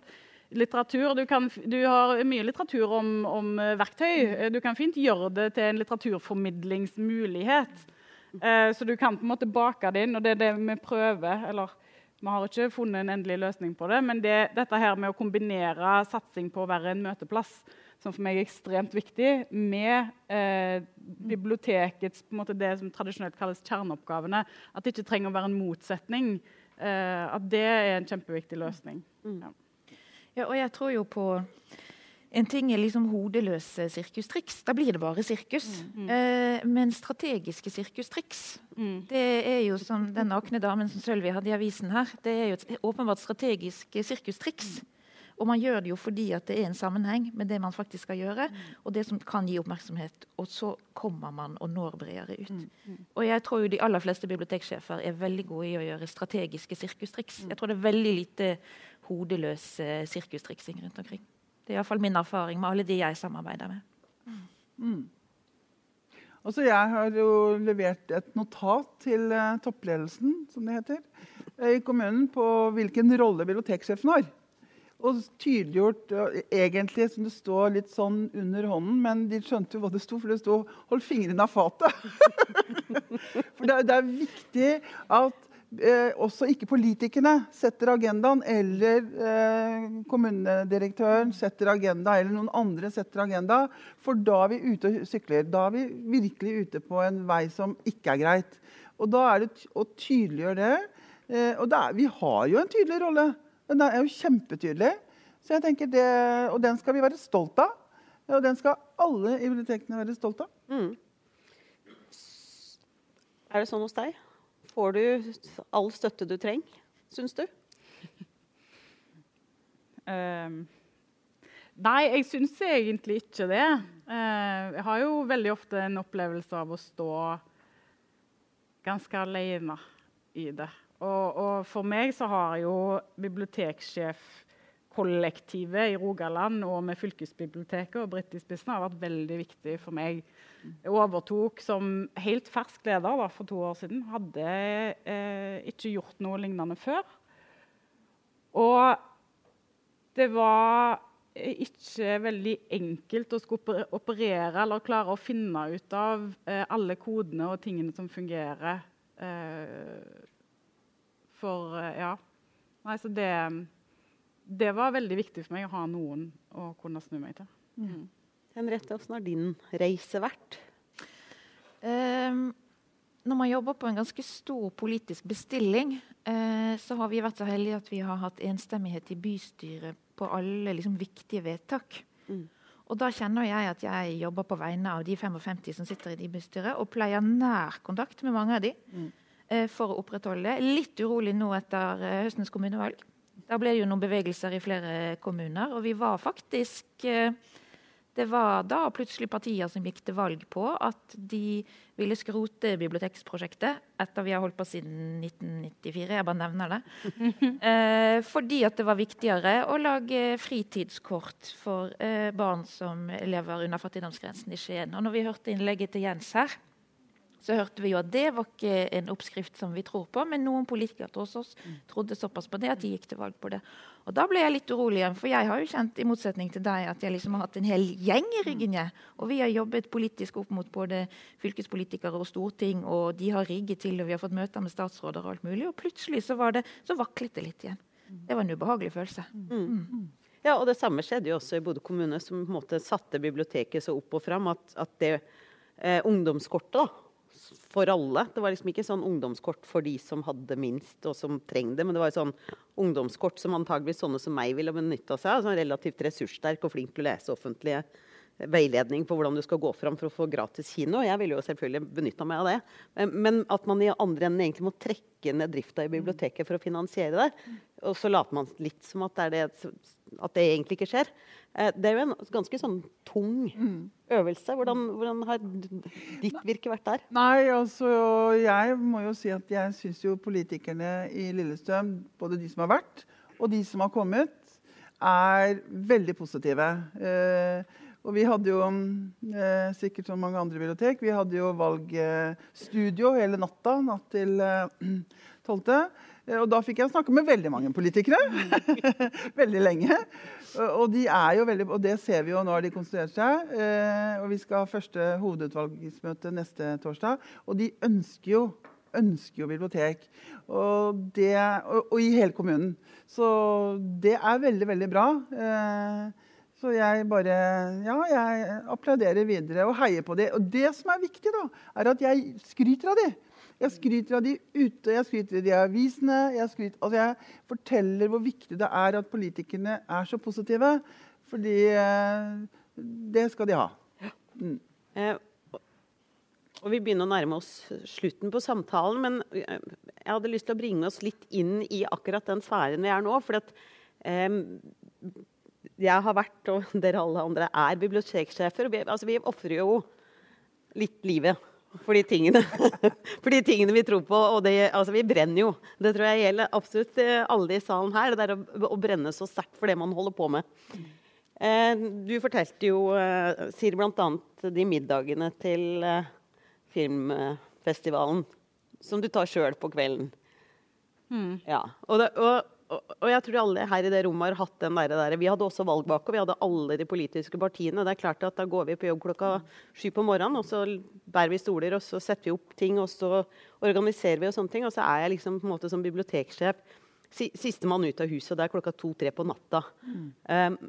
S1: Litteratur, du, kan, du har mye litteratur om, om, eh, verktøy. Du kan fint gjøre det til en litteraturformidlingsmulighet. Eh, så du kan på en måte bake det inn, og det er det vi prøver. eller vi har ikke funnet en endelig løsning på det, men det, dette her med å kombinere satsing på å være en møteplass som for meg er ekstremt viktig, med eh, bibliotekets måte, det som tradisjonelt kalles kjerneoppgavene. At det ikke trenger å være en motsetning. Eh, at det er en kjempeviktig løsning.
S4: Mm. Ja. ja, og jeg tror jo på en ting er liksom hodeløse sirkustriks. Da blir det bare sirkus. Mm, mm. Eh, men strategiske sirkustriks, mm. det er jo som den nakne damen som Sølvi hadde i avisen her. Det er jo et åpenbart strategisk sirkustriks. Mm. Og man gjør det jo fordi at det er en sammenheng med det man faktisk skal gjøre, mm. og det som kan gi oppmerksomhet. Og så kommer man og når bredere ut. Og jeg tror jo de aller fleste biblioteksjefer er veldig gode i å gjøre strategiske sirkustriks. Jeg tror det er veldig lite hodeløs sirkustriksing rundt omkring. Det er iallfall min erfaring med alle de jeg samarbeider med. Mm.
S5: Altså, jeg har jo levert et notat til uh, toppledelsen som det heter, uh, i kommunen på hvilken rolle biblioteksjefen har. Og tydeliggjort egentlig som det står litt sånn under hånden, men de skjønte jo hva det sto, for det sto 'hold fingrene av fatet'. for det, er viktig at eh, også ikke politikerne setter agendaen, eller eh, kommunedirektøren setter agenda, eller noen andre setter agenda. For da er vi ute og sykler. Da er vi virkelig ute på en vei som ikke er greit. Og da er det å tydeliggjøre det. Eh, og det er, vi har jo en tydelig rolle. Den er jo kjempetydelig. Så jeg tenker det, Og den skal vi være stolt av. Og den skal alle i bibliotekene være stolt av. Mm.
S3: Er det sånn hos deg? Får du all støtte du trenger, syns du?
S1: Uh, nei, jeg syns egentlig ikke det. Uh, jeg har jo veldig ofte en opplevelse av å stå ganske alene i det. Og, og, for meg så har jo biblioteksjefkollektivet i Rogaland og med fylkesbiblioteket og Britt i spissen har vært veldig viktig for meg. Jeg overtok som helt fersk leder da, for to år siden. Hadde eh, ikke gjort noe lignende før. Og det var ikke veldig enkelt å skulle operere eller klare å finne ut av eh, alle kodene og tingene som fungerer. Eh, for eh, ja. Nei, så det, det var veldig viktig for meg å ha noen å kunne snu meg til. Mm.
S3: mm. Henriette, hvordan har din reise vært?
S4: Um, når man jobber på en ganske stor politisk bestilling, uh, så har vi vært så heldige at vi har hatt enstemmighet i bystyret på alle liksom, viktige vedtak. Mm. Og da kjenner jeg at jeg jobber på vegne av de 55 som sitter i de bystyret, og pleier nær kontakt med mange av de. Mm. Eh, for å opprettholde det. Litt urolig nå etter eh, høstens kommunevalg. Da ble det jo noen bevegelser i flere kommuner. Og vi var faktisk eh, Det var da plutselig partier som gikk til valg på at de ville skrote biblioteksprosjektet etter vi har holdt på siden 1994. Jeg bare nevner det. Eh, fordi at det var viktigere å lage fritidskort for eh, barn som lever under fattigdomsgrensen i Skien. Og når vi hørte innlegget til Jens her, så hørte vi jo at det var ikke en oppskrift som vi tror på, men noen politikere hos oss trodde såpass på det at de gikk til valg på det. Og Da ble jeg litt urolig igjen, for jeg har jo kjent i motsetning til deg at jeg liksom har hatt en hel gjeng i ryggen. Jeg. Og vi har jobbet politisk opp mot både fylkespolitikere og storting, og de har rigget til, og vi har fått møter med statsråder og alt mulig. Og plutselig så, var det, så vaklet det litt igjen. Det var en ubehagelig følelse. Mm.
S3: Mm. Ja, og det samme skjedde jo også i Bodø kommune, som på en måte satte biblioteket så opp og fram at, at det eh, ungdomskortet da, for alle. Det var liksom ikke sånn ungdomskort for de som hadde minst og som trengte det, men det var sånn ungdomskort som antageligvis sånne som meg ville benytta seg av. Sånn relativt ressurssterk og flink til å lese offentlige veiledning på hvordan du skal gå fram for å få gratis kino. Jeg ville jo selvfølgelig benytta meg av det. Men at man i andre enden egentlig må trekke ned drifta i biblioteket for å finansiere det. Og så later man litt som at det, det, at det egentlig ikke skjer. Eh, det er jo en ganske sånn tung mm. øvelse. Hvordan, hvordan, har ditt virke vært der?
S5: Nei, altså Jeg må jo si at jeg syns jo politikerne i Lillestrøm, både de som har vært og de som har kommet, er veldig positive. Eh, Og vi hadde jo, eh, sikkert som mange andre bibliotek, vi hadde jo valgstudio hele natta natt til eh, 12. Eh, Og da fikk jeg snakke med veldig mange politikere. veldig lenge. Og, de er jo veldig, og det ser vi jo nå har de konstituert seg. Eh, og vi skal ha første hovedutvalgsmøte neste torsdag. Og de ønsker jo, ønsker jo bibliotek. Og, det, og, og i hele kommunen. Så det er veldig, veldig bra. Eh, så jeg bare Ja, jeg applauderer videre og heier på det. Og det som er viktig, da, er at jeg skryter av de. Jeg skryter av de ute, jeg skryter av de i avisene. Jeg, skryter, altså jeg forteller hvor viktig det er at politikerne er så positive. Fordi eh, det skal de ha. Mm.
S3: Eh, og vi begynner å nærme oss slutten på samtalen, men eh, jeg hadde lyst til å bringe oss litt inn i akkurat den sfæren vi er nå. For at, eh, jeg har vært, og dere alle andre er biblioteksjefer. og Vi, altså, vi ofrer jo litt livet for de tingene, for de tingene vi tror på. Og det, altså, vi brenner jo. Det tror jeg gjelder absolutt eh, alle i salen her. Det der å, å brenne så sterkt for det man holder på med. Eh, du fortalte jo, eh, Siri, bl.a. de middagene til eh, filmfestivalen som du tar sjøl på kvelden. Ja. Og, det, og, og, jeg tror alle her i det rommet har hatt den der, der. Vi hadde også valg bak, og vi hadde alle de politiske partiene. Det er klart at Da går vi på jobb klokka sju på morgenen, og så bærer vi stoler, og så setter vi opp ting, og så organiserer vi og sånne ting. Og så er jeg liksom på en måte som biblioteksjef si, sistemann ut av huset, og det er klokka to-tre på natta. Um,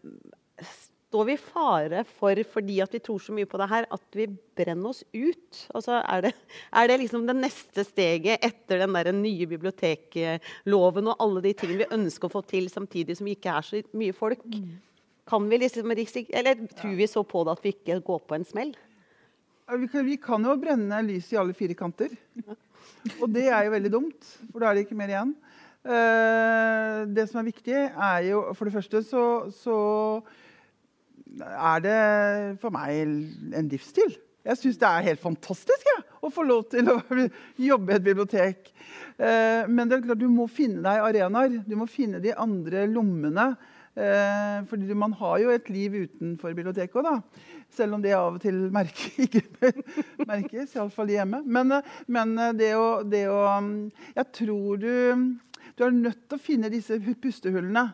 S3: står vi i fare for, fordi at vi tror så mye på det her, at vi brenner oss ut? Altså, er, det, er det liksom det neste steget etter den der nye bibliotekloven og alle de tingene vi ønsker å få til samtidig som vi ikke er så mye folk? Kan vi liksom risikere Eller tror vi så på det at vi ikke går på en smell?
S5: Vi kan, vi kan jo brenne lys i alle fire kanter. Og det er jo veldig dumt, for da er det ikke mer igjen. Eh, det som er viktig, er jo For det første så, så er det for meg en livsstil. Jeg syns det er helt fantastisk ja, å få lov til å jobbe i et bibliotek. Eh, men det er klart du må finne deg arenaer. Du må finne de andre lommene. Eh, fordi man har jo et liv utenfor biblioteket òg, da. Selv om det av og til merker, ikke merkes, iallfall hjemme. Men, eh, men det, å, det å Jeg tror du Du er nødt til å finne disse pustehullene.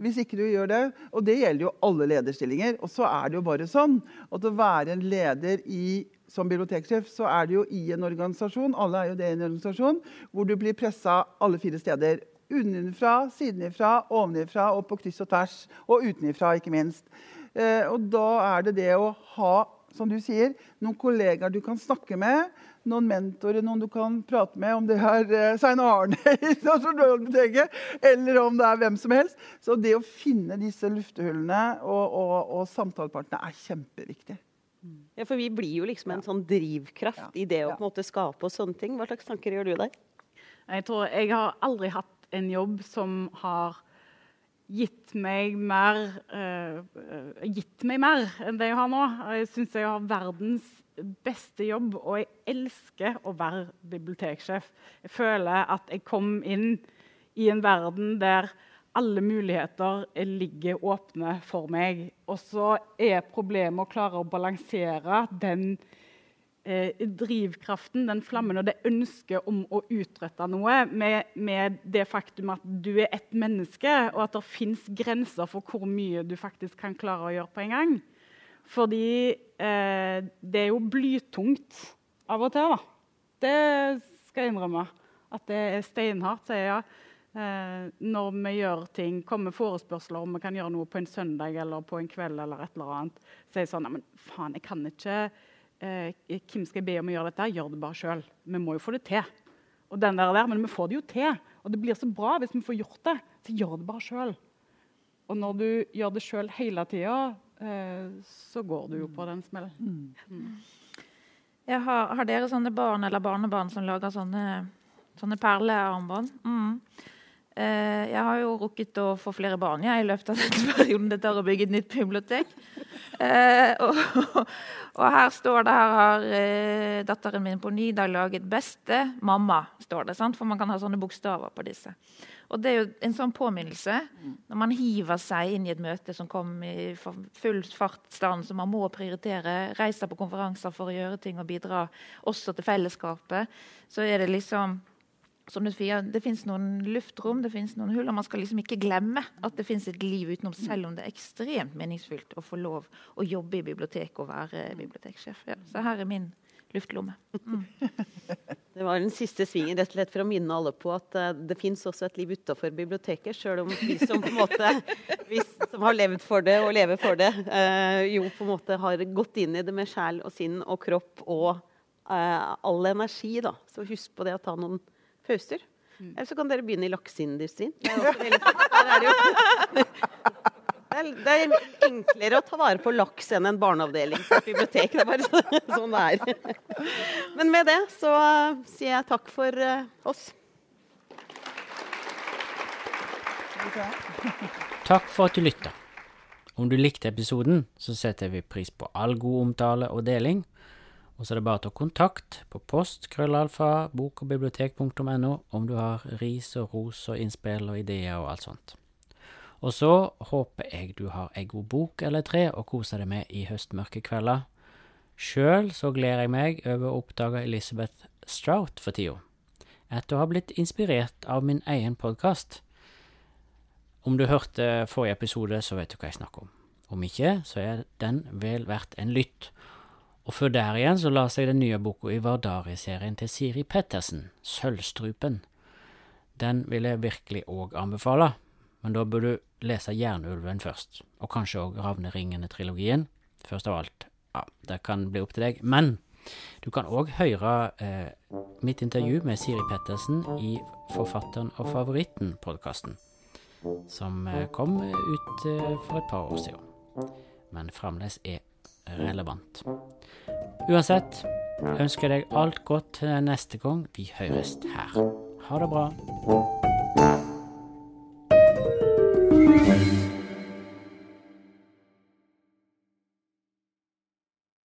S5: Hvis ikke du gjør det, og det gjelder jo alle lederstillinger. Og så er det jo bare sånn at å være en leder i, som biblioteksjef, så er det jo i en organisasjon alle er jo det i en organisasjon, hvor du blir pressa alle fire steder. Unnenfra, sidenifra, ovenifra og på kryss og tvers. Og utenifra, ikke minst. Eh, og da er det det å ha som du sier, noen kollegaer du kan snakke med, noen mentorer noen du kan prate med, om det er eh, Svein Arne i Nasjonalbiblioteket, eller om det er hvem som helst. Så det å finne disse luftehullene og, og, og samtalepartnerne er kjempeviktig.
S3: Ja, For vi blir jo liksom en sånn drivkraft
S5: Ja.
S3: i det å på en måte skape oss sånne ting. Hva slags tanker gjør du der?
S1: Jeg tror jeg har aldri hatt en jobb som har gitt meg mer eh, gitt meg mer enn det jeg har nå. Jeg syns jeg har verdens beste jobb, og jeg elsker å være biblioteksjef. Jeg føler at jeg kom inn i en verden der alle muligheter ligger åpne for meg. Og så er problemet å klare å balansere den eh, drivkraften, den flammen og det ønsket om å utrette noe med, med det faktum at du er et menneske, og at det fins grenser for hvor mye du faktisk kan klare å gjøre på en gang. Fordi eh, det er jo blytungt av og til, da. Det skal jeg innrømme. At det er steinhardt, sier jeg. Eh, når vi gjør ting, kommer forespørsler om vi kan gjøre noe på en søndag eller på en kveld, eller et eller annet, så er jeg sånn men faen, jeg kan ikke eh, Hvem skal jeg be om å gjøre dette? Gjør det bare sjøl. Vi må jo få det til. Og den der, der, Men vi får det jo til. Og det blir så bra hvis vi får gjort det. Så gjør det bare sjøl. Og når du gjør det sjøl hele tida, eh, så går du jo på den smellen.
S4: Jeg har, har dere sånne barn eller barnebarn som lager sånne, sånne perlearmbånd? Mm. Eh, jeg har jo rukket å få flere barn jeg, i løpet av denne perioden det tar å bygge et nytt bibliotek. Eh, og, og her står det her har eh, datteren min på ni dag laget 'beste mamma'. står det, sant? For man kan ha sånne bokstaver på disse. Og det er jo en sånn påminnelse når man hiver seg inn i et møte som kom i full fartsstand, som man må prioritere, reiser på konferanser for å gjøre ting og bidra også til fellesskapet, så er det liksom som du sier, Det fins noen luftrom, det fins noen hull, og man skal liksom ikke glemme at det fins et liv utenom, selv om det er ekstremt meningsfylt å få lov å jobbe i bibliotek og være biblioteksjef. Ja, så her er min luftlomme. Mm.
S3: Det var den siste svingen rett og slett for å minne alle på at uh, det fins også et liv utafor biblioteket, sjøl om vi som på en måte vi som har levd for det og lever for det, uh, jo på en måte har gått inn i det med sjel og sinn og kropp og uh, all energi. da. Så husk på det å ta noen pauser. Mm. Eller så kan dere begynne i lakseindustrien. Det er, det, er er enklere å ta vare på laks enn en barneavdeling på et bibliotek. Det er bare sånn det er. Men med det så sier jeg takk for eh, oss.
S2: Takk for at du lytta. Om du likte episoden, så setter vi pris på all god omtale og deling. Og så er det bare å ta kontakt på post krøllalfa bokogbibliotek.no om du har ris og ros og innspill og ideer og alt sånt. Og så håper jeg du har ei god bok eller tre å kose deg med i høstmørke kvelder. Sjøl så gleder jeg meg over å oppdage Elisabeth Strout for tida, etter å ha blitt inspirert av min egen podkast. Om du hørte forrige episode, så vet du hva jeg snakker om. Om ikke, så er den vel verdt en lytt. Og før der igjen så la seg den nye boka i Vardari-serien til Siri Pettersen, Sølvstrupen. Den vil jeg virkelig òg anbefale, men da bør du lese Jernulven først, og kanskje òg Ravneringene-trilogien. Først av alt, ja, det kan bli opp til deg. Men du kan òg høre eh, mitt intervju med Siri Pettersen i Forfatteren og favoritten-podkasten, som eh, kom ut eh, for et par år siden, men fremdeles er relevant. Uansett, ønsker jeg deg alt godt til neste gang vi høres her. Ha det bra.